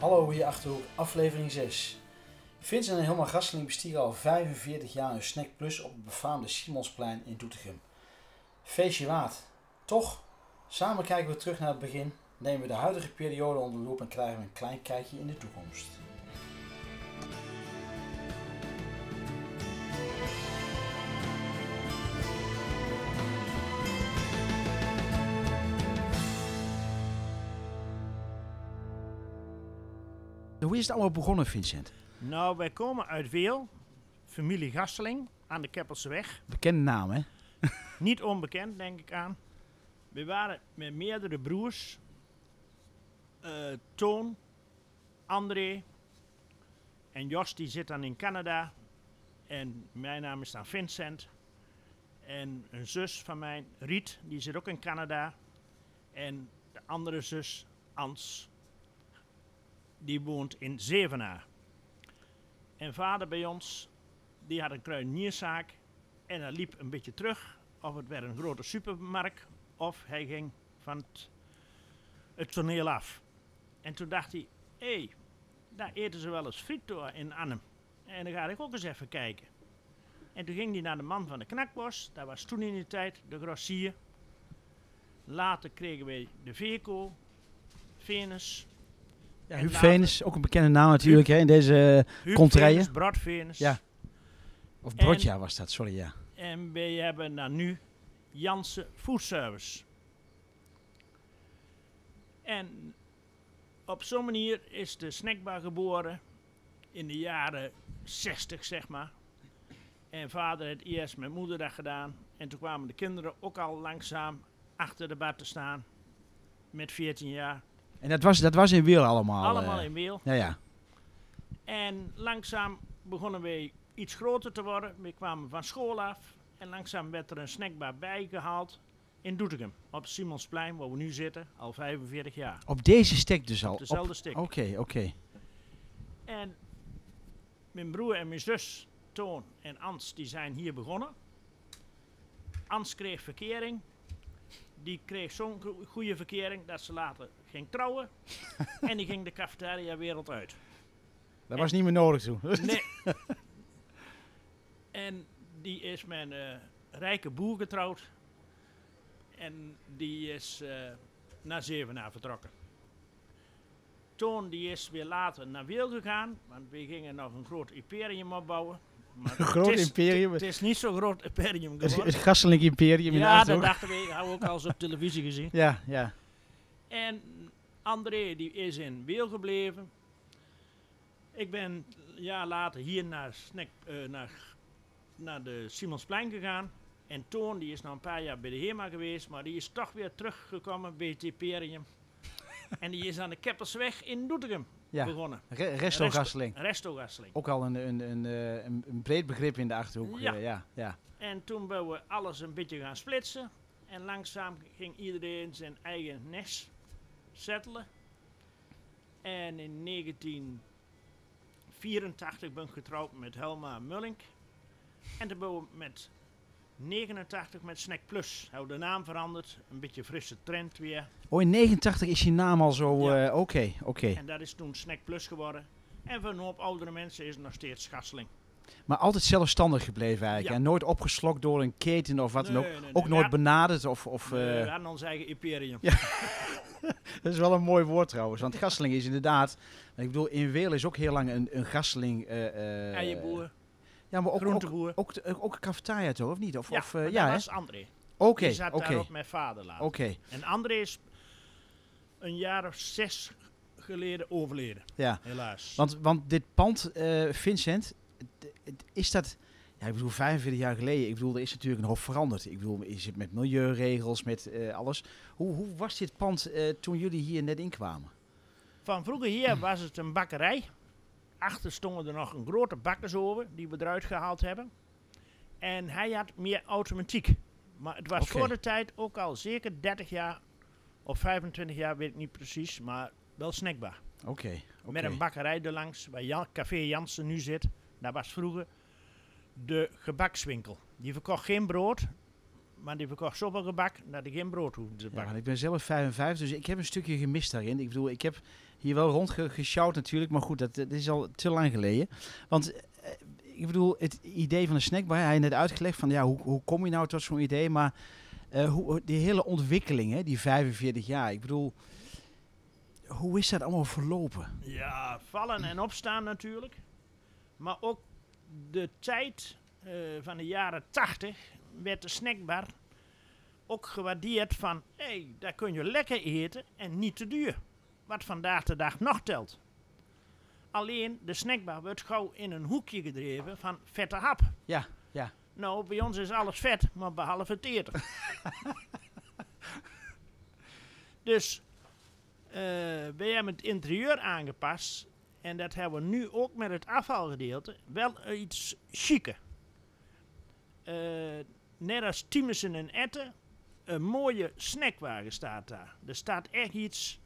Hallo, hier Achterhoek, aflevering 6. Vincent en Hilma Gasseling bestieren al 45 jaar een Snack Plus op het befaamde Simonsplein in Doetinchem. Feestje waard. Toch? Samen kijken we terug naar het begin, nemen we de huidige periode onder de loep en krijgen we een klein kijkje in de toekomst. Hoe is het allemaal begonnen, Vincent? Nou, wij komen uit Weel, familie Gasseling, aan de Keppelseweg. Bekende naam, hè? Niet onbekend, denk ik aan. We waren met meerdere broers. Eh, Toon, André en Jos, die zit dan in Canada. En mijn naam is dan Vincent. En een zus van mij, Riet, die zit ook in Canada. En de andere zus, Ans, die woont in Zevenaar. En vader bij ons, die had een kruidenierszaak. En hij liep een beetje terug. Of het werd een grote supermarkt. Of hij ging van het, het toneel af. En toen dacht hij, hé, hey, daar eten ze wel eens friet door in Arnhem. En dan ga ik ook eens even kijken. En toen ging hij naar de man van de knakbos. Dat was toen in die tijd de grossier. Later kregen wij de Veco, Venus. Ja, Huub Venus, ook een bekende naam natuurlijk hè, in deze uh, Kontrijen? Brad Venus. Ja. Of En- Brodja was dat, sorry ja. En wij hebben dan nu Jansen Food Service. En op zo'n manier is de snackbar geboren in de jaren 60, zeg maar. En vader heeft eerst met moeder dat gedaan. En toen kwamen de kinderen ook al langzaam achter de bar te staan. Met 14 jaar. En dat was, dat was in Wiel allemaal. Allemaal eh, in Weel. Ja, ja. En langzaam begonnen wij iets groter te worden. We kwamen van school af. En langzaam werd er een snackbar bijgehaald in Doetinchem. Op Simonsplein, waar we nu zitten, al 45 jaar. Op deze stek dus al. Op dezelfde stik. Oké, oké. En mijn broer en mijn zus, Toon en Ans, die zijn hier begonnen. Ans kreeg verkering. Die kreeg zo'n go- goede verkering dat ze later ging trouwen. en die ging de cafetaria wereld uit. Dat was niet meer nodig toen. Nee. en die is met een eh, rijke boer getrouwd. En die is eh, naar Zevenaar vertrokken. Toon die is weer later naar Wiel gegaan. Want we gingen nog een groot imperium opbouwen. Maar Een groot imperium. Het is niet zo'n groot imperium Het, het geworden. Gasselink Imperium in Ja, dat dachten we. Hebben we ook al eens op televisie gezien. Ja, ja. En André die is in Weel gebleven. Ik ben een jaar later hier naar, Snack, eh, naar, naar de Simonsplein gegaan. En Toon die is nog een paar jaar bij de HEMA geweest, maar die is toch weer teruggekomen bij het Imperium. en die is aan de Keppelsweg in Doetinchem ja. begonnen. Re Resto Gasseling. Resto Gasseling. Ook al een, een, een, eh, een, een breed begrip in de Achterhoek. Ja. eh, ja, ja. En toen ben we alles een beetje gaan splitsen. En langzaam ging iedereen zijn eigen nest settelen. En in 1984 ben ik getrouwd met Helma Mullink. En toen ben we met 89 met Snack Plus. Hebben we de naam veranderd. Een beetje frisse trend weer. Oh, in 89 is je naam al zo... Ja. eh, Oké, oké. En dat is toen Snack Plus geworden. En voor een hoop oudere mensen is het nog steeds Schasseling. Maar altijd zelfstandig gebleven eigenlijk. Ja. En nooit opgeslokt door een keten of wat dan ook. Nee, nee, nee. Ook We nooit benaderd of... of we eh, hadden ons eigen imperium. Ja. Dat is wel een mooi woord trouwens. Want Gasseling is inderdaad... Ik bedoel, in Weel is ook heel lang een, een Gasseling... eh, Eierboer, Ja, maar ook, ook, groenteboer. ook, de- ook een cafetaria toch, of niet? Of, Ja, of, maar ja dat was André. Oké, Die zat oké, daar op mijn vader later. oké. En André is een jaar of zes geleden overleden, Ja, helaas. want, want dit pand, Vincent, is dat... Ja, ik bedoel, 45 jaar geleden, ik bedoel, er is natuurlijk een hoop veranderd. Ik bedoel, is het met milieuregels, met eh, alles. Hoe, hoe was dit pand eh, toen jullie hier net inkwamen? Van vroeger hier was het een bakkerij. Achter stonden er nog een grote bakkersoven die we eruit gehaald hebben. En hij had meer automatiek. Maar het was voor de tijd ook al zeker 30 jaar of 25 jaar, weet ik niet precies, maar wel snackbar. Oké. Met een bakkerij erlangs, waar Jan, Café Jansen nu zit. Dat was vroeger de gebakswinkel. Die verkocht geen brood, Maar die verkocht zoveel gebak dat ik geen brood hoefde te Ja, bakken. want ik ben zelf 55, dus ik heb een stukje gemist daarin. Ik bedoel, ik heb hier wel rondgesjouwd natuurlijk, maar goed, dat, dat is al te lang geleden. Want eh, ik bedoel, het idee van een snackbar, hij net uitgelegd van ja, hoe, hoe kom je nou tot zo'n idee, maar eh, hoe, die hele ontwikkeling, hè, die 45 jaar, ik bedoel, hoe is dat allemaal verlopen? Ja, vallen en opstaan natuurlijk. Maar ook de tijd eh, van de jaren 80 werd de snackbar ook gewaardeerd van... hé, hey, daar kun je lekker eten en niet te duur. Wat vandaag de dag nog telt. Alleen, de snackbar wordt gauw in een hoekje gedreven van vette hap. Ja, ja. Nou, bij ons is alles vet, maar behalve het eten. dus eh, wij hebben het interieur aangepast. En dat hebben we nu ook met het afvalgedeelte wel iets chiquer. Eh, net als Tiemussen en Etten, een mooie snackwagen staat daar. Er staat echt iets,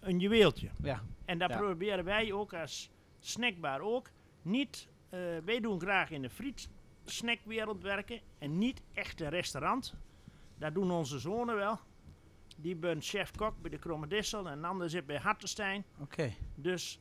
een juweeltje. Ja, En dat Ja. proberen wij ook als snackbar ook. Niet, eh, wij doen graag in de friet snackwereld werken en niet echt een restaurant. Dat doen onze zonen wel. Die ben chef-kok bij de Kromme Dissel en de ander zit bij Hartenstein. oké. Dus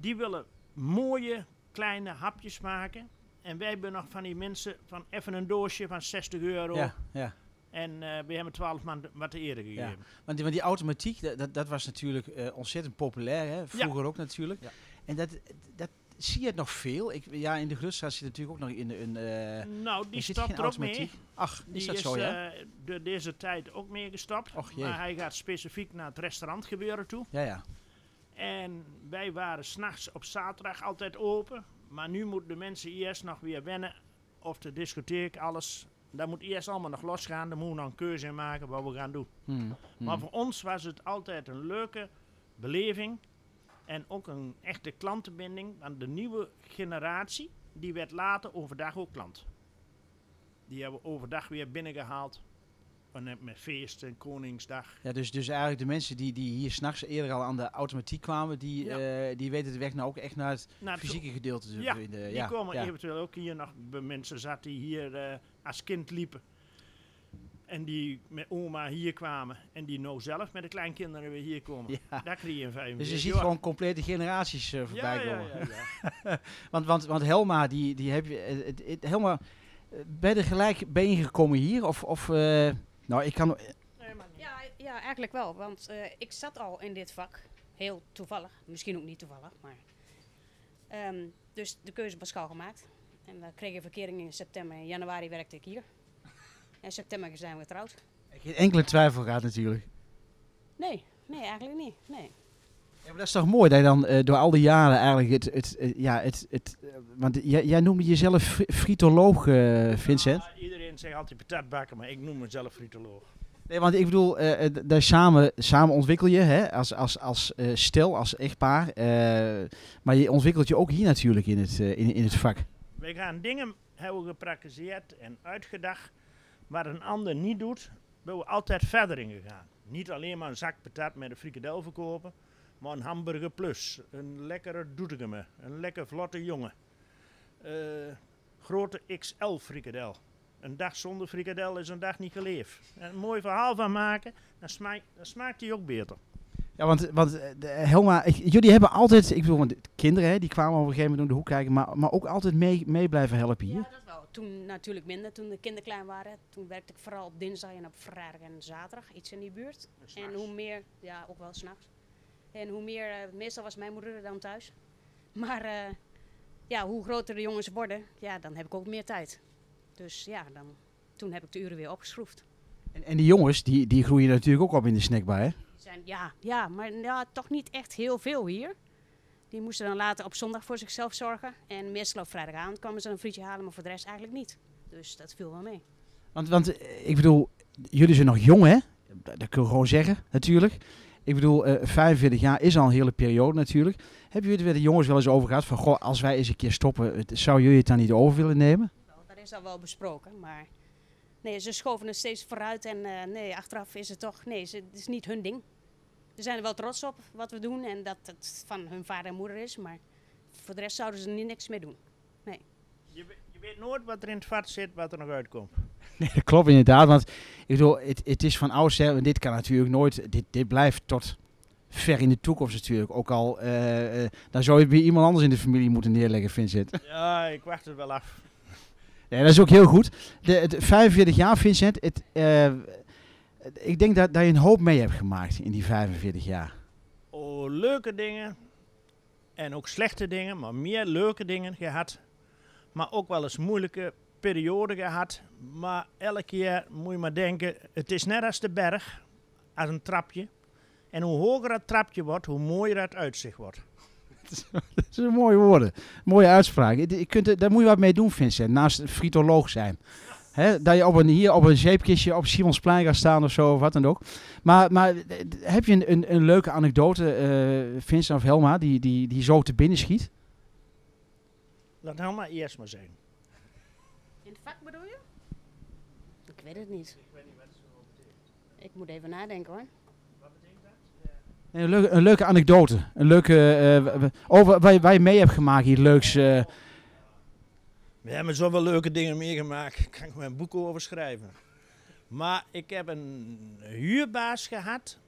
die willen mooie kleine hapjes maken. En wij hebben nog van die mensen van even een doosje van 60 euro. Ja, ja. En eh we hebben 12 man wat te ere gegeven. Want die, want die automatiek, dat, dat, dat was natuurlijk eh, ontzettend populair, hè? vroeger ook natuurlijk. Ja. En dat, dat zie je het nog veel. Ik, ja, in de Grutstraat zit natuurlijk ook nog in een... eh Nou, die geen er ook mee. Ach, Die is dat is zo, ja? de, deze tijd ook mee gestopt. Och, jee. maar hij gaat specifiek naar het restaurant gebeuren toe. ja, ja. En wij waren s'nachts op zaterdag altijd open. Maar nu moeten de mensen eerst nog weer wennen. Of de discotheek, alles. Dat moet eerst allemaal nog losgaan. Daar moeten we nog een keuze in maken wat we gaan doen. Hmm, hmm. Maar voor ons was het altijd een leuke beleving. En ook een echte klantenbinding. Want de nieuwe generatie, die werd later overdag ook klant. Die hebben we overdag weer binnengehaald. Met feest en Koningsdag. Ja, dus, dus eigenlijk de mensen die, die hier s'nachts eerder al aan de automatiek kwamen, die, Ja. eh, die weten de weg nou ook echt naar het fysieke gedeelte te Ja, vinden. Die ja, komen ja. eventueel ook hier nog bij mensen zat die hier eh, als kind liepen. En die met oma hier kwamen. En die nou zelf met de kleinkinderen weer hier komen. Ja. Daar krijg je een vijf Dus je ziet gewoon complete generaties eh, voorbij komen. ja, ja. Want, want, want Helma, die, die heb je. het- het- Helma, ben je er gelijk ben je gekomen hier? Of, of nou, ik kan. Ja, ja, eigenlijk wel. Want eh, ik zat al in dit vak. Heel toevallig. Misschien ook niet toevallig. Maar, Ehm, dus de keuze was gauw gemaakt. En we kregen verkering in september. In januari werkte ik hier. In september zijn we getrouwd. Geen enkele twijfel gaat natuurlijk. Nee, nee, eigenlijk niet. Nee. Ja, maar dat is toch mooi dat je dan eh, door al die jaren eigenlijk het. het, eh, ja, het, het want jij, jij noemde jezelf fri- fritoloog, Vincent. Ja, iedereen zegt altijd patatbakken, maar ik noem mezelf fritoloog. Nee, want ik bedoel, eh, eh, daar samen, samen ontwikkel je, hè, als, als, als eh, stel, als echtpaar. maar je ontwikkelt je ook hier natuurlijk in het, in, in het vak. Wij gaan dingen hebben gepraktiseerd en uitgedacht wat een ander niet doet, ben we altijd verder in gegaan. Niet alleen maar een zak patat met een frikadel verkopen, maar een hamburger plus, een lekkere doetigeme, een lekker vlotte jongen. Grote XL frikadel. Een dag zonder frikadel is een dag niet geleefd. En een mooi verhaal van maken, dan, smaakt dan smaakt die ook beter. Ja, want, want eh, de- Helma, ik- jullie hebben altijd, ik bedoel, want de kinderen, hè, die kwamen op een gegeven moment om de hoek kijken, maar, maar ook altijd mee, mee blijven helpen hier. Ja, dat wel. Toen natuurlijk minder. Toen de kinderen klein waren. Toen werkte ik vooral op dinsdag en op vrijdag en zaterdag. Iets in die buurt. En hoe meer, ja, ook wel s'nachts. En hoe meer, eh, meestal was mijn moeder er dan thuis. Maar eh, ja, hoe groter de jongens worden, ja, dan heb ik ook meer tijd. Dus ja, dan, toen heb ik de uren weer opgeschroefd. En, en die jongens, die, die groeien natuurlijk ook op in de snackbar, hè? Zijn, ja, ja, maar ja, toch niet echt heel veel hier. Die moesten dan later op zondag voor zichzelf zorgen. En meestal op vrijdagavond kwamen ze een frietje halen, maar voor de rest eigenlijk niet. Dus dat viel wel mee. Want, want eh, ik bedoel, jullie zijn nog jong, hè? Dat, kun je gewoon zeggen, natuurlijk. Ik bedoel, eh 45 jaar is al een hele periode natuurlijk. Hebben jullie het met de jongens wel eens over gehad van, goh, als wij eens een keer stoppen, zou jullie het dan niet over willen nemen? Is al wel besproken, maar nee, ze schoven het steeds vooruit en eh, nee, achteraf is het toch, nee, ze, het is niet hun ding. Ze zijn er wel trots op wat we doen en dat het van hun vader en moeder is, maar voor de rest zouden ze er niet niks mee doen. Je, we- je weet nooit wat er in het vat zit, wat er nog uitkomt. Nee, dat klopt inderdaad. Want ik bedoel, het, het is van oudsher, en dit kan natuurlijk nooit, dit, dit blijft tot ver in de toekomst natuurlijk. Ook al, eh, eh, dan zou je weer iemand anders in de familie moeten neerleggen, Vincent. Ja, ik wacht het wel af. Ja, dat is ook heel goed. De, het 45 jaar, Vincent. Het, eh, ik denk dat, dat je een hoop mee hebt gemaakt in die 45 jaar. Oh, leuke dingen. En ook slechte dingen, maar meer leuke dingen gehad. Maar ook wel eens moeilijke perioden gehad. Maar elke keer moet je maar denken, het is net als de berg, als een trapje. En hoe hoger dat trapje wordt, hoe mooier het uitzicht wordt. Dat zijn mooie woorden. Mooie uitspraak. Je- kunt, er- daar moet je wat mee doen, Vincent. Naast fritoloog zijn. Hè, dat je op een, hier op een zeepkistje op Simonsplein gaat staan of zo, of wat dan ook. Maar, maar heb je een, een, een leuke anekdote, eh, Vincent of Helma, die, die, die zo te binnen schiet? Laat maar eerst maar zeggen. In het vak bedoel je? Ik weet het niet. Ik moet even nadenken hoor. Een leuke, anekdote. Een leuke, w- over waar waar je mee hebt gemaakt hier leuks. eh. We hebben zoveel leuke dingen meegemaakt. Daar kan ik mijn boek over schrijven. Maar ik heb een huurbaas gehad.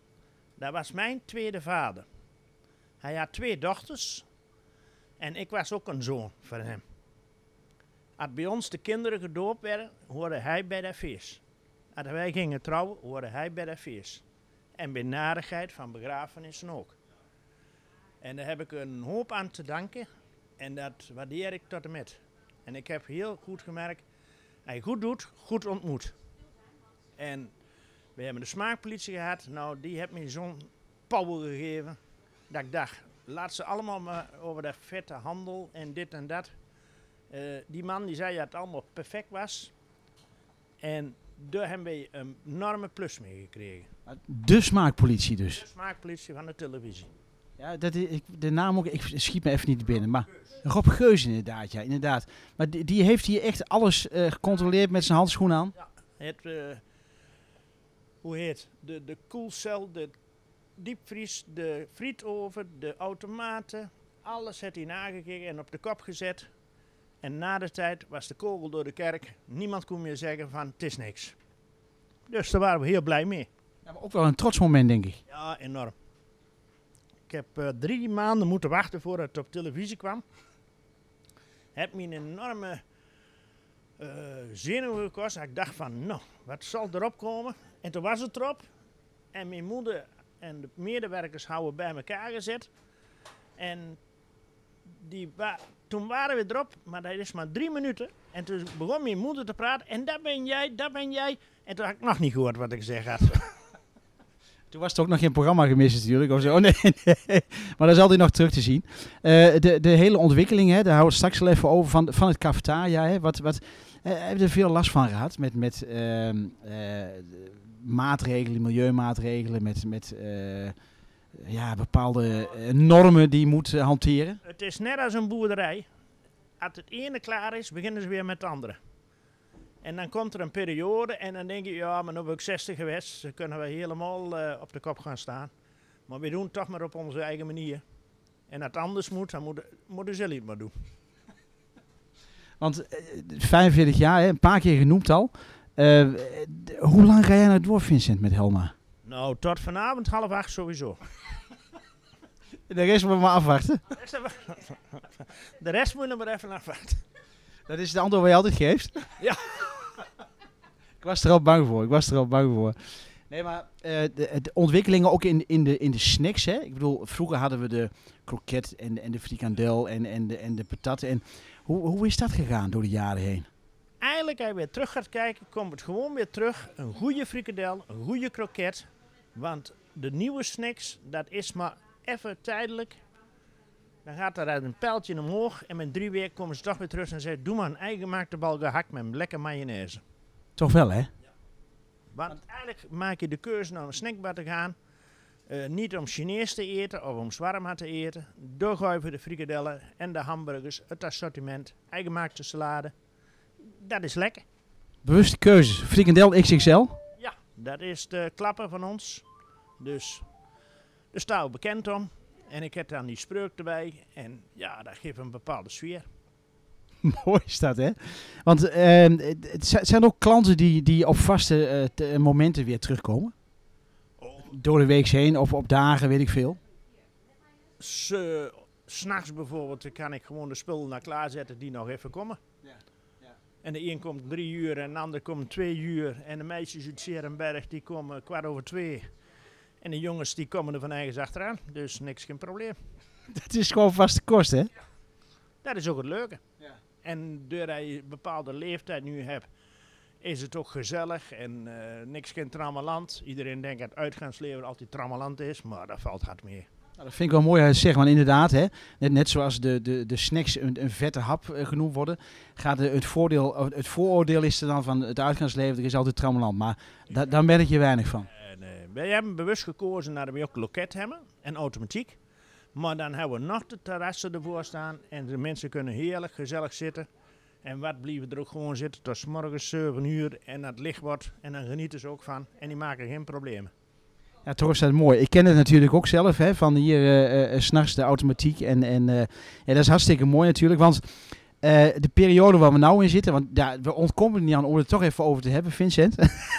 Dat was mijn tweede vader. Hij had twee dochters. En ik was ook een zoon van hem. Als bij ons de kinderen gedoopt werden, hoorde hij bij dat feest. Als wij gingen trouwen, hoorde hij bij dat feest. En bij narigheid van begrafenissen ook. En daar heb ik een hoop aan te danken. En dat waardeer ik tot en met. En ik heb heel goed gemerkt, hij goed doet, goed ontmoet. En we hebben de smaakpolitie gehad. Nou, die heeft me zo'n power gegeven. Dat ik dacht, laat ze allemaal maar over de vette handel en dit en dat. Eh, die man die zei dat het allemaal perfect was. En daar hebben we een enorme plus mee gekregen. De smaakpolitie dus. De smaakpolitie van de televisie. Ja, dat is, ik, de naam ook, ik schiet me even niet binnen. Maar Rob Geus inderdaad, ja, inderdaad. Maar die, die heeft hier echt alles eh, gecontroleerd met zijn handschoen aan. Het, eh, hoe heet De, de koelcel, de diepvries, de frietoven, de automaten. Alles heeft hij nagekeken en op de kop gezet. En na de tijd was de kogel door de kerk. Niemand kon meer zeggen van het is niks. Dus daar waren we heel blij mee. Ja, maar ook wel een trots moment, denk ik. Ja, enorm. Ik heb eh, drie maanden moeten wachten voordat het op televisie kwam. Heb me een enorme eh zenuwen gekost. Ik dacht van, nou, wat zal erop komen? En toen was het erop. En mijn moeder en de medewerkers houden bij elkaar gezet. En die wa- toen waren we erop, maar dat is maar drie minuten. En toen begon mijn moeder te praten. En dat ben jij, dat ben jij. En toen had ik nog niet gehoord wat ik zeg had. Toen was er ook nog geen programma gemist natuurlijk. Of zo. Oh, nee. Maar dat is altijd nog terug te zien. Eh, de, de hele ontwikkeling, hè, daar houden we straks wel even over van, van het cafetaria. Hè. Wat, wat, eh, heb er veel last van gehad? Met, met ehm, eh, maatregelen, milieumaatregelen, met, met ja, bepaalde normen die je moet hanteren? Het is net als een boerderij. Als het ene klaar is, beginnen ze weer met het andere. En dan komt er een periode en dan denk je, ja, maar nu ben ik 60 geweest, dan kunnen we helemaal eh, op de kop gaan staan. Maar we doen het toch maar op onze eigen manier. En als het anders moet, dan moeten, ze het maar doen. Want eh, 45 jaar, hè, een paar keer genoemd al. Eh, hoe lang ga jij nou door, Vincent, met Helma? Nou, tot vanavond half acht sowieso. De rest moeten we maar afwachten. De rest, moet je maar even afwachten. Dat is het antwoord wat je altijd geeft? Ja. ik was er al bang voor. Ik was er al bang voor. Nee, maar eh, de, de ontwikkelingen ook in, in, de, in de snacks, hè? Ik bedoel, vroeger hadden we de kroket en, de- en de frikandel en, en, de, en de patat. En hoe, hoe is dat gegaan door de jaren heen? Eigenlijk, als je weer terug gaat kijken, komt het gewoon weer terug. Een goede frikandel, een goede kroket. Want de nieuwe snacks, dat is maar even tijdelijk. Dan gaat er uit een pijltje omhoog en met drie weken komen ze toch weer terug en zeggen: Doe maar een eigengemaakte bal gehakt met lekker mayonaise. Toch wel, hè? Want eigenlijk maak je de keuze naar een snackbar te gaan. eh, niet om Chinees te eten of om zwarma te eten. Doorgooien voor de frikadellen en de hamburgers, het assortiment, eigengemaakte salade. Dat is lekker. Bewuste keuzes. Frikandel XXL. Ja, dat is de klapper van ons. Dus daar staan we bekend om. En ik heb dan die spreuk erbij. En ja, dat geeft een bepaalde sfeer. Mooi is dat, hè? Want het zi- zijn ook klanten die, die op vaste eh, te- momenten weer terugkomen. Oh, Door de week heen of op dagen, weet ik veel. s- S'nachts bijvoorbeeld dan kan ik gewoon de spullen naar klaarzetten die nog even komen. Ja, ja. En de een komt drie uur en de ander komt twee uur. En de meisjes uit Serenberg die komen kwart over twee. En de jongens die komen er van eigen achteraan. Dus niks geen probleem. Dat is gewoon vaste kost, hè? Dat is ook het leuke. Ja. En doordat je een bepaalde leeftijd nu hebt, is het ook gezellig en eh, niks geen trammeland. Iedereen denkt dat uitgaansleven altijd trammeland is, maar dat valt hard mee. Nou, dat vind ik wel mooi je zegt, want inderdaad, hè, net, net zoals de, de, de snacks een, een vette hap eh, genoemd worden, gaat de, het, voordeel, of het vooroordeel is er dan van het uitgaansleven, er is altijd trammeland. Maar da, daar merk je weinig van. Eh, wij hebben bewust gekozen dat we ook loket hebben en automatiek. Maar dan hebben we nog de terrassen ervoor staan en de mensen kunnen heerlijk gezellig zitten. En wat blijven er ook gewoon zitten tot 's morgens 7 uur en dat licht wordt. En dan genieten ze ook van en die maken geen problemen. Ja, toch is dat mooi. Ik ken het natuurlijk ook zelf, hè, van hier eh eh, s'nachts de automatiek. En, en eh, ja, dat is hartstikke mooi natuurlijk, want eh, de periode waar we nou in zitten, want ja, we ontkomen niet aan om het toch even over te hebben, Vincent.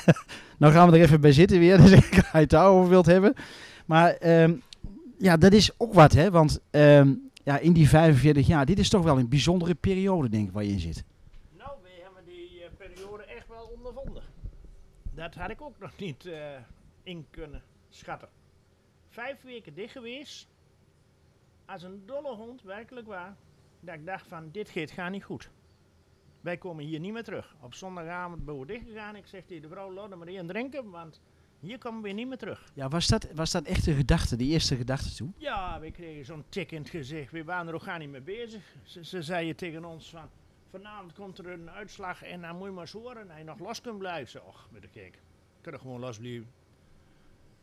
nou gaan we er even bij zitten weer, dus ik ga het daarover wilt hebben. Maar ehm, ja, dat is ook wat, hè, want ehm, ja, in die 45 jaar, dit is toch wel een bijzondere periode, denk ik, waar je in zit. Nou, we hebben die eh, periode echt wel ondervonden. Dat had ik ook nog niet eh, in kunnen schatten. Vijf weken dicht geweest. Als een dolle hond, werkelijk waar. Dat ik dacht van, dit gaat gaat niet goed. Wij komen hier niet meer terug. Op zondagavond ben we dicht gegaan. Ik zeg tegen de vrouw, laat maar één drinken, want hier komen we niet meer terug. Ja, was dat, was dat echt de gedachte, die eerste gedachte toen? Ja, we kregen zo'n tik in het gezicht. We waren er ook niet mee bezig. Ze, ze zeiden tegen ons van... Vanavond komt er een uitslag en dan moet je maar eens horen dat je nog los kunt blijven. Ik och, met de kijk. Kunnen gewoon los blijven.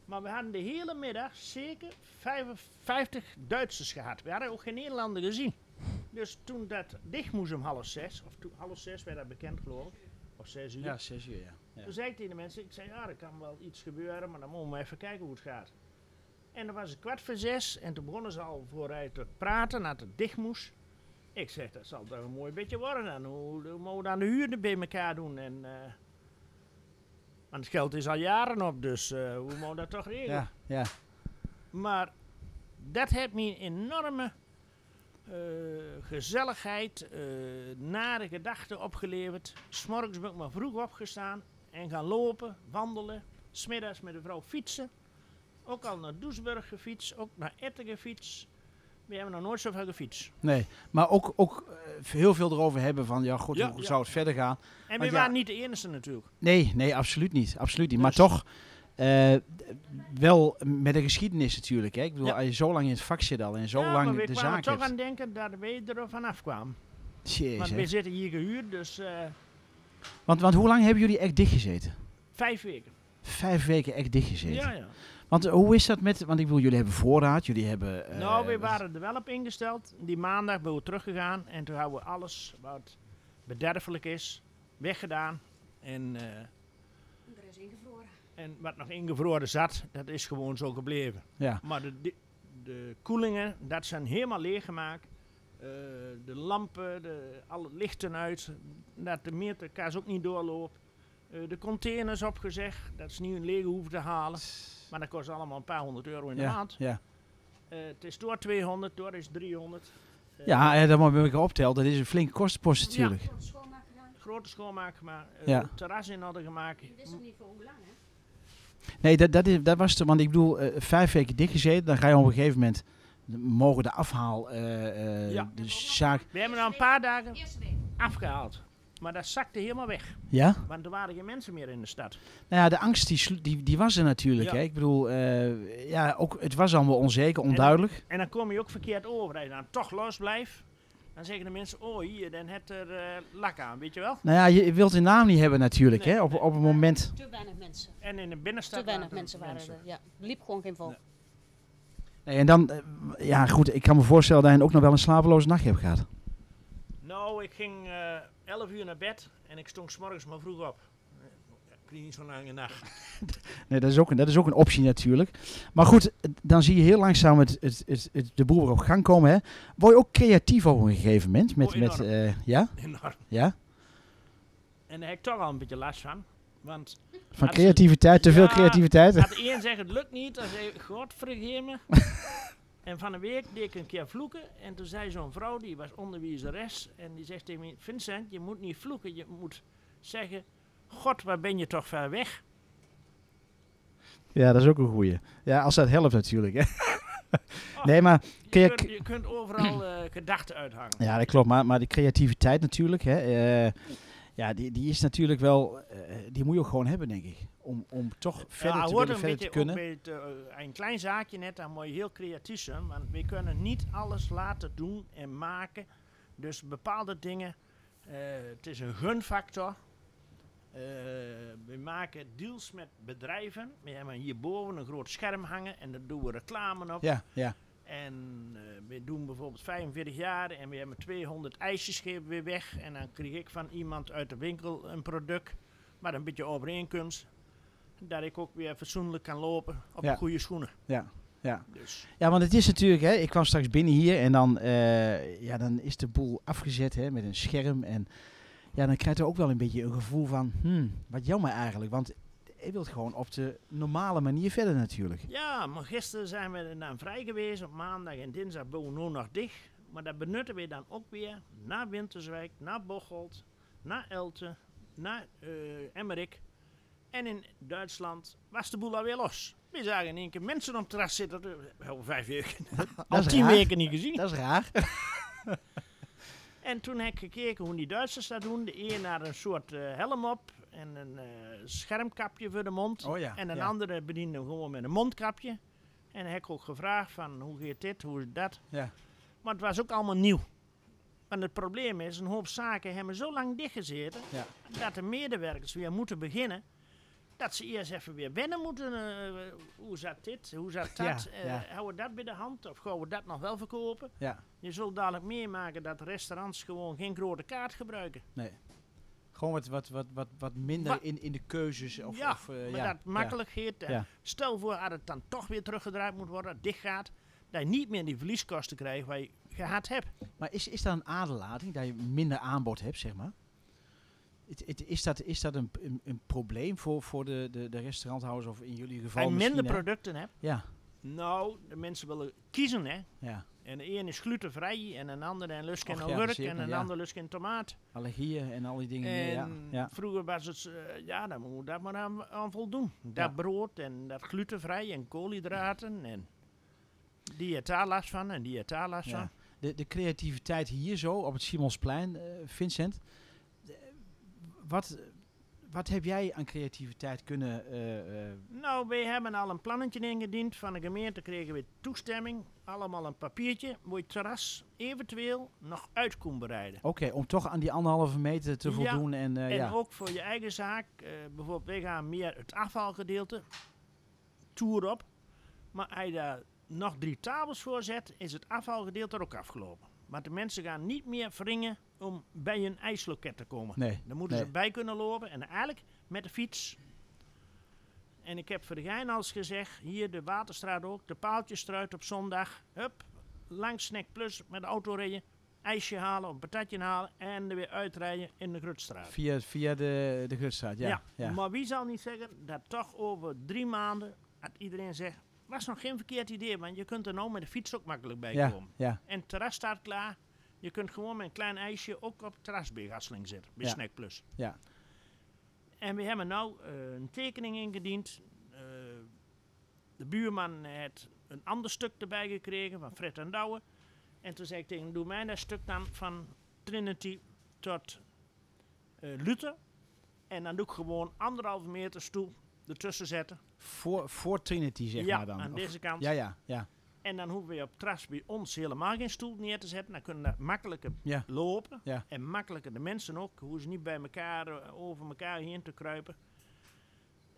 Maar we hadden de hele middag zeker 55 Duitsers gehad. We hadden ook geen Nederlander gezien. Dus toen dat dicht moest om half zes, of toen, half zes werd dat bekend geloof ik, of zes uur. zes uur, ja. Toen zei ik tegen de mensen, ik zei ja, er kan wel iets gebeuren, maar dan moeten we even kijken hoe het gaat. En dan was het kwart voor zes en toen begonnen ze al vooruit te praten, dat het dicht moest. Ik zeg, dat zal toch een mooi beetje worden dan. Hoe, hoe mogen we dan de huur bij elkaar doen? En, eh, want het geld is al jaren op, dus eh, hoe moeten we dat toch regelen? Ja, ja. Maar dat heeft me een enorme gezelligheid, eh nare gedachten opgeleverd. S'morgens ben ik maar vroeg opgestaan en gaan lopen, wandelen. Smiddags met de vrouw fietsen. Ook al naar Doesburg gefietst, ook naar Etten gefietst. We hebben nog nooit zoveel gefietst. Nee, maar ook, ook eh, heel veel erover hebben van, ja, god, Ja, hoe ja. zou het verder gaan? En we ja- waren niet de enige natuurlijk. Nee, nee, absoluut niet. Absoluut niet. Maar Dus- toch, eh, d- wel met de geschiedenis natuurlijk. Hè? Ik bedoel, Ja. als je zo lang in het vak zit al en zo ja, lang maar de zaak toch hebt. aan denken dat we er vanaf kwamen. Jeez, Want we zitten hier gehuurd, dus eh, want, want hoe lang hebben jullie echt dichtgezeten? vijf weken. Vijf weken echt dichtgezeten. Ja, ja. Want eh, hoe is dat met, want ik bedoel, jullie hebben voorraad, jullie hebben... eh, nou, we waren er wel op ingesteld. Die maandag ben we teruggegaan en toen hebben we alles wat bederfelijk is weggedaan. En, eh, Er is ingevroren. En wat nog ingevroren zat, dat is gewoon zo gebleven. Ja, Maar de, de, de koelingen, dat zijn helemaal leeggemaakt. Eh de lampen, de, alle lichten uit, dat de meterkaas ook niet doorloopt. Eh, de containers opgezegd, dat ze niet een lege hoeven te halen. Maar dat kost allemaal een paar honderd euro in de ja, maand. ja. Eh, het is door 200, door is 300. Eh, ja, en dat moet ik optellen, dat is een flinke kostenpost natuurlijk. Voor het schoonmaak gedaan. grote schoonmaak gemaakt, eh, Ja. het terras in hadden gemaakt. Dit is nog niet voor hoe lang, hè? Nee, dat, dat, is, dat was het, want ik bedoel, eh, vijf weken dichtgezeten, dan ga je op een gegeven moment, mogen de afhaal, eh, eh, Ja. de zaak... We hebben nou een paar dagen afgehaald. Maar dat zakte helemaal weg. Ja? Want er waren geen mensen meer in de stad. Nou ja, de angst die, die, die was er natuurlijk. Ja. Hè? Ik bedoel, ja, ook, het was allemaal onzeker, onduidelijk. En dan kom je ook verkeerd over. Als je dan toch los blijft, dan zeggen de mensen, oh hier, dan het er eh, lak aan, weet je wel. Nou ja, je wilt de naam niet hebben natuurlijk. Nee, hè? Op, nee. op het moment. Te weinig mensen. En in de binnenstad Te weinig waren er mensen waren er. Ja, liep gewoon geen volk. Nee. Nee, en dan, eh, ja goed, ik kan me voorstellen dat je ook nog wel een slapeloze nacht hebt gehad. Nou, ik ging eh 11 uur naar bed en ik stond 's morgens maar vroeg op. krijg niet zo'n lange nacht. Nee, dat is, ook een, dat is ook een optie natuurlijk. Maar goed, dan zie je heel langzaam het, het, het, het- de boel weer op gang komen. Hè. Word je ook creatief op een gegeven moment? Met, Oh, met, eh, ja? Enorm. ja? En daar heb ik toch al een beetje last van. Want Van creativiteit, te veel Ja, creativiteit? als de een zegt het lukt niet, dan zei ik, God vergeet me. en van een week deed ik een keer vloeken. En toen zei zo'n vrouw, die was onderwijzeres. En die zegt tegen me, Vincent, je moet niet vloeken. Je moet zeggen, God, waar ben je toch ver weg? Ja, dat is ook een goeie. Ja, als dat helpt natuurlijk. Hè. Oh, Nee, maar... Je, kun je- kunt, je kunt overal eh, gedachten uithangen. Ja, dat klopt. Maar, maar die creativiteit natuurlijk, hè, eh, ja, die, die is natuurlijk wel, eh, die moet je ook gewoon hebben, denk ik. Om, om toch verder ja, te willen, een verder te beetje ook kunnen. een klein zaakje net, dan moet je heel creatief zijn. Want we kunnen niet alles laten doen en maken. Dus bepaalde dingen, het is een gunfactor. Eh, we maken deals met bedrijven. We hebben hierboven een groot scherm hangen en daar doen we reclame op. Ja, ja, En eh, we doen bijvoorbeeld 45 jaar en we hebben 200 ijsjes geven we weg. En dan krijg ik van iemand uit de winkel een product, maar een beetje overeenkomst. Dat ik ook weer fatsoenlijk kan lopen op Ja. de goede schoenen. ja, ja. Dus Ja, want het is natuurlijk, hè, ik kwam straks binnen hier en dan, eh, ja, dan is de boel afgezet hè, met een scherm. En ja, dan krijg je ook wel een beetje een gevoel van, hmm, wat jammer eigenlijk. Want je wilt gewoon op de normale manier verder natuurlijk. ja, maar gisteren zijn we dan vrij geweest. Op maandag en dinsdag boven nu nog dicht. Maar dat benutten we dan ook weer naar Winterswijk, naar Bocholt, naar Elten, naar eh Emmerik. En in Duitsland was de boel alweer los. We zagen in één keer mensen op het terras zitten. eh, Al vijf weken. Al tien raar. weken niet gezien. Dat is raar. En toen heb ik gekeken hoe die Duitsers dat doen. De een had een soort eh, helm op en een eh, schermkapje voor de mond. Oh ja, en een ja. andere bediende gewoon met een mondkapje. En dan heb ik ook gevraagd van hoe gaat dit, hoe is dat. Ja. Maar het was ook allemaal nieuw. Want het probleem is, een hoop zaken hebben zo lang dichtgezeten... Dat de medewerkers weer moeten beginnen... dat ze eerst even weer wennen moeten. eh, hoe zat dit, hoe zat dat? Ja, Eh. Houden we dat bij de hand of gaan we dat nog wel verkopen? Ja, Je zult dadelijk meemaken dat restaurants gewoon geen grote kaart gebruiken. nee. Gewoon wat, wat, wat, wat, wat minder in, in de keuzes. Of, ja, of, eh, maar ja, dat makkelijk gaat. Ja. Stel voor dat het dan toch weer teruggedraaid moet worden, dicht gaat. Dat je niet meer die verlieskosten krijgt waar je gehad hebt. Maar is, is dat een aderlating, dat je minder aanbod hebt, zeg maar? Het, het, is dat, is dat een, een, een probleem voor, voor de, de, de restauranthouders of in jullie geval je minder hè? producten hebt. Ja, Nou, de mensen willen kiezen hè. ja. En de een is glutenvrij en een ander en lust Och, ja, zeker, en een ja. ander lust geen tomaat. Allergieën en al die dingen. En ja. vroeger was het, eh, ja, dan moet dat maar aan, aan voldoen. Dat brood en dat glutenvrij en koolhydraten en die heeft daar last van en die heeft daar last van. De, de creativiteit hier zo op het Simonsplein, eh, Vincent. Wat, wat heb jij aan creativiteit kunnen... eh, eh, Nou, wij hebben al een plannetje ingediend. Van de gemeente kregen we toestemming. Allemaal een papiertje. Je het terras eventueel nog uit kon bereiden. Oké, om toch aan die anderhalve meter te Ja, voldoen. En, eh, en ja. ook voor je eigen zaak. bijvoorbeeld, wij gaan meer het afvalgedeelte toer op. Maar als je daar nog drie tafels voor zet, is het afvalgedeelte er ook afgelopen. Want de mensen gaan niet meer wringen om bij een ijsloket te komen. Nee, Daar moeten nee. ze bij kunnen lopen en eigenlijk met de fiets. En ik heb voor de gein als gezegd, hier de Waterstraat ook, de paaltjesstruit op zondag. Hup, langs Snack Plus met de auto rijden, ijsje halen, een patatje halen en er weer uitrijden in de Grutstraat. Via, via de, de Gutstraat, ja. ja. maar wie zal niet zeggen dat toch over drie maanden, dat iedereen zegt, was nog geen verkeerd idee, want je kunt er nou met de fiets ook makkelijk bij ja, komen. ja. En het terras staat klaar. Je kunt gewoon met een klein ijsje ook op het terras bij Gasseling zitten, bij Ja. Snack Plus. Ja. En we hebben nou eh, een tekening ingediend. Eh, de buurman heeft een ander stuk erbij gekregen van Fred en Douwe. En toen zei ik tegen hem, doe mij dat stuk dan van Trinity tot eh Luther. En dan doe ik gewoon anderhalve meter stoel ertussen zetten. Voor, voor Trinity, zeg ja, maar dan. aan Of- deze kant. ja, ja, ja. En dan hoeven we op terras bij ons helemaal geen stoel neer te zetten. Dan kunnen we makkelijker Ja. lopen. Ja. En makkelijker de mensen ook. Hoe ze niet bij elkaar, eh, over elkaar heen te kruipen.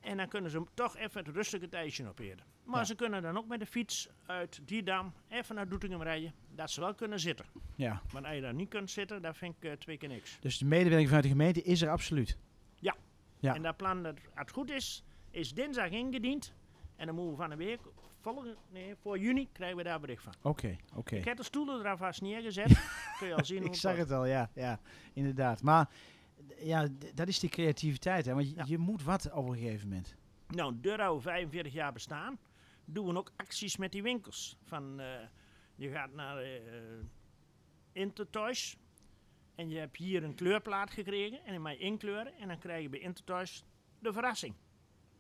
En dan kunnen ze toch even het rustige ijsje opeten. Maar Ja. ze kunnen dan ook met de fiets uit die dam even naar Doetinchem rijden. Dat ze wel kunnen zitten. ja. Maar als je daar niet kunt zitten, dan vind ik eh, twee keer niks. Dus de medewerking vanuit de gemeente is er absoluut. Ja. Ja. En dat plan, dat, als het goed is, is dinsdag ingediend. En dan moeten we van de week, volgende, nee, voor juni, krijgen we daar bericht van. Oké, oké. Ik heb de stoelen er alvast neergezet. Kun je al zien hoe Ik zag het al, ja, ja, inderdaad. Maar ja, dat is die creativiteit, hè? Want je, je moet wat op een gegeven moment. Nou, Durro 45 jaar bestaan, doen we ook acties met die winkels. Van, uh, je gaat naar uh, Intertoys en je hebt hier een kleurplaat gekregen en in mij inkleuren en dan krijg je bij Intertoys de verrassing.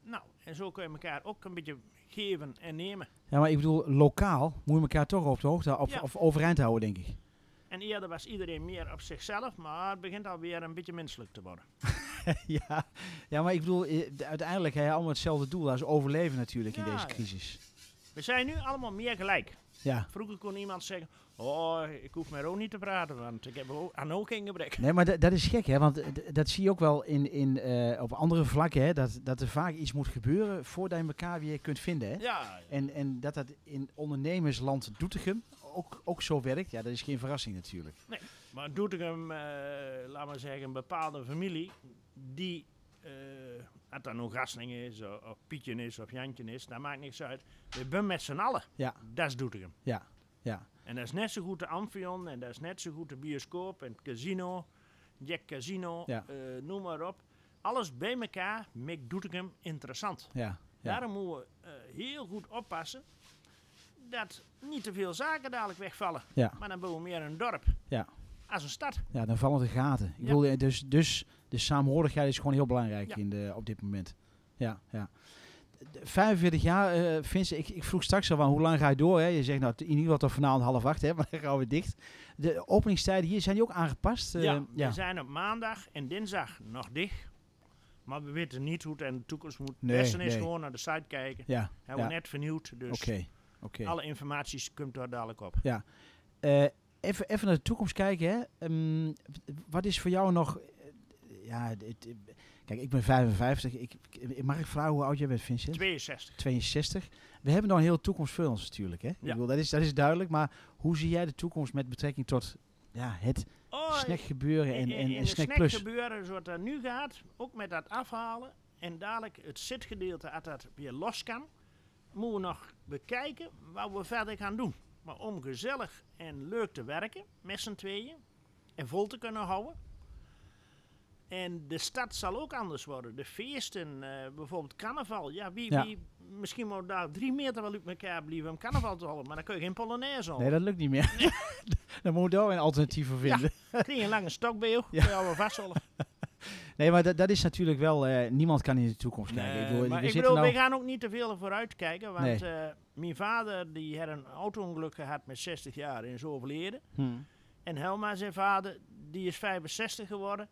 Nou, en zo kun je elkaar ook een beetje geven en nemen. Ja, maar ik bedoel, lokaal moet je elkaar toch op de hoogte of, ja. of overeind houden, denk ik. En eerder was iedereen meer op zichzelf, maar het begint alweer een beetje menselijk te worden. ja. ja, maar ik bedoel, eh, uiteindelijk heb je allemaal hetzelfde doel als overleven natuurlijk in deze crisis. We zijn nu allemaal meer gelijk. Ja. Vroeger kon iemand zeggen, oh, ik hoef met ook niet te praten, want ik heb aan ook geen gebrek. Nee, maar dat is gek, hè? Want dat zie je ook wel in, in, uh, op andere vlakken, hè? Dat, dat er vaak iets moet gebeuren voordat je elkaar weer kunt vinden, hè? Ja. En, en dat dat in ondernemersland Doetinchem ook, ook zo werkt, ja, dat is geen verrassing natuurlijk. Nee, maar Doetinchem, uh, laat maar zeggen, een bepaalde familie die... Uh, dat nou Gasling is, of, of Pietje is, of Jantje is, dat maakt niks uit. We zijn met z'n allen. Ja. Dat is Doetinchem. Ja, ja. En dat is net zo goed de Amphion, en dat is net zo goed de bioscoop, en het casino, Jack Casino, ja. uh, noem maar op. Alles bij elkaar maakt Doetinchem interessant. Ja, ja. Daarom moeten we uh, heel goed oppassen dat niet te veel zaken dadelijk wegvallen. Ja. Maar dan bouwen we meer een dorp. Ja. Als een stad. Ja, dan vallen de gaten. Ik ja. dus, dus de saamhorigheid is gewoon heel belangrijk in de, op dit moment. Ja, ja. 45 jaar, uh, Vince, ik, ik, vroeg straks al, hoe lang ga je door? Hè? Je zegt nou, in ieder geval tot vanavond half acht, hè? maar dan gaan we dicht. De openingstijden hier, zijn die ook aangepast? Uh, ja, ja, we zijn op maandag en dinsdag nog dicht. Maar we weten niet hoe het in de toekomst moet. Nee, is gewoon naar de site kijken. Ja, Hebben we net vernieuwd, dus okay, okay. alle informatie komt daar dadelijk op. Ja. Uh, even, even naar de toekomst kijken. Hè. Um, wat is voor jou nog... Ja, Kijk, ik ben 55. Ik, mag ik vragen hoe oud jij bent, Vincent? 62. 62. We hebben nog een hele toekomst voor ons natuurlijk. Hè? Ja. Ik bedoel, dat, is, dat is duidelijk. Maar hoe zie jij de toekomst met betrekking tot ja, het oh, snackgebeuren en, en, en, snack plus? Het snackgebeuren zoals het nu gaat, ook met dat afhalen en dadelijk het zitgedeelte, als dat weer los kan, moeten we nog bekijken wat we verder gaan doen. Maar om gezellig en leuk te werken, met z'n tweeën, en vol te kunnen houden, en de stad zal ook anders worden. De feesten, uh, bijvoorbeeld carnaval. Ja, wie, wie misschien moet daar drie meter wel uit elkaar blijven om carnaval te houden. Maar dan kun je geen polonaise houden. Nee, dat lukt niet meer. Nee. dan moet je wel een alternatief voor vinden. Ja, je een lange stok bij je, ja. kun je al vasthouden. nee, maar dat, dat is natuurlijk wel... Uh, niemand kan in de toekomst kijken. Nee, ik bedoel, maar ik bedoel, nou... we gaan ook niet te veel vooruit kijken. Want nee. uh, mijn vader die had een auto-ongeluk gehad met 60 jaar en is overleden. Hmm. En Helma, zijn vader, die is 65 geworden.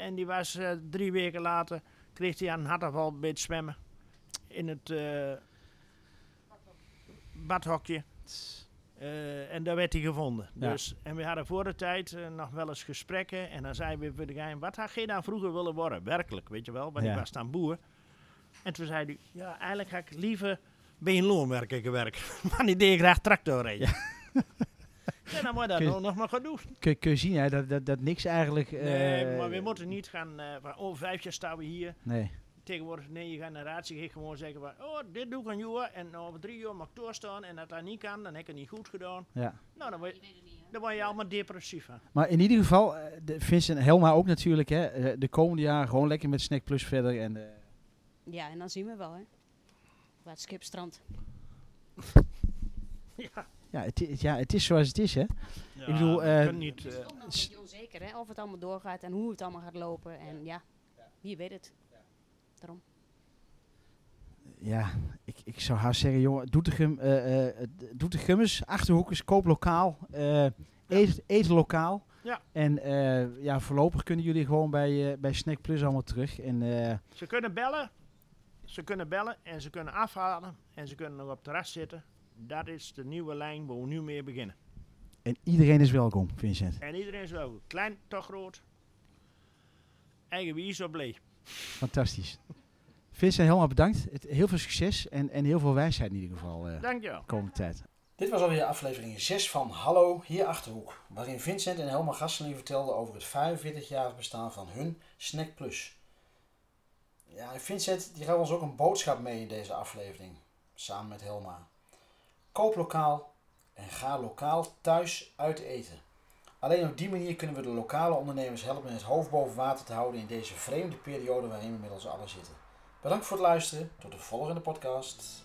En die was uh, drie weken later, kreeg hij aan een hartaanval bij het zwemmen. In het uh, badhokje. Uh, en daar werd hij gevonden. Ja. Dus, en we hadden voor de tijd nog wel eens gesprekken. En dan zei we voor de gein, wat had je dan vroeger willen worden? Werkelijk, weet je wel. Want ja. ik was dan boer. En toen zei hij, ja, eigenlijk ga ik liever bij een loonwerker gewerkt. maar die deed graag tractor rijden. Ja. Ja, dan moet je dat nou nog maar gaan doen. Kun, kun je zien hè, dat, dat, dat niks eigenlijk... nee, eh, maar we moeten niet gaan... Uh, van, oh, vijf jaar staan we hier. Nee. Tegenwoordig, nee, je generatie gaat gewoon zeggen van... Oh, dit doe ik een jaar en over drie jaar mag ik doorstaan. En dat dat niet kan, dan heb ik het niet goed gedaan. Ja. Nou, dan word je, dan word je allemaal depressief van. Maar in ieder geval, uh, de Vincent Helma ook natuurlijk, hè. de komende jaren gewoon lekker met Snack Plus verder. En, Ja, en dan zien we wel, hè. Waar het schipstrand. ja ja, het, ja, het is zoals het is, hè. Ja, ik bedoel, uh, niet, uh, het is nog een beetje onzeker, hè, of het allemaal doorgaat en hoe het allemaal gaat lopen. En ja, wie weet het. Daarom. Ja, ik, ik zou haast zeggen, jongen, Doetinchem, uh, uh, Doetinchemmers, Achterhoekers, koop lokaal, uh, eet, eet lokaal. Ja. En ja, voorlopig kunnen jullie gewoon bij, bij Snack Plus allemaal terug. En, ze kunnen bellen, ze kunnen bellen en ze kunnen afhalen en ze kunnen nog op het terras zitten dat is de nieuwe lijn waar we nu mee beginnen. En iedereen is welkom, Vincent. En iedereen is welkom. Klein, toch groot. Eigen wie is op blij. Fantastisch. Vincent, helemaal bedankt. Het, heel veel succes en, en heel veel wijsheid in ieder geval. Uh, Dank je wel. Komende tijd. Dit was alweer aflevering 6 van Hallo, hier Achterhoek. Waarin Vincent en Helma Gasseling vertelden over het 45-jarig bestaan van hun Snack Plus. Ja, en Vincent die gaat ons ook een boodschap mee in deze aflevering. Samen met Helma. Koop lokaal en ga lokaal thuis uit eten. Alleen op die manier kunnen we de lokale ondernemers helpen het hoofd boven water te houden in deze vreemde periode waarin we inmiddels alle zitten. Bedankt voor het luisteren. Tot de volgende podcast.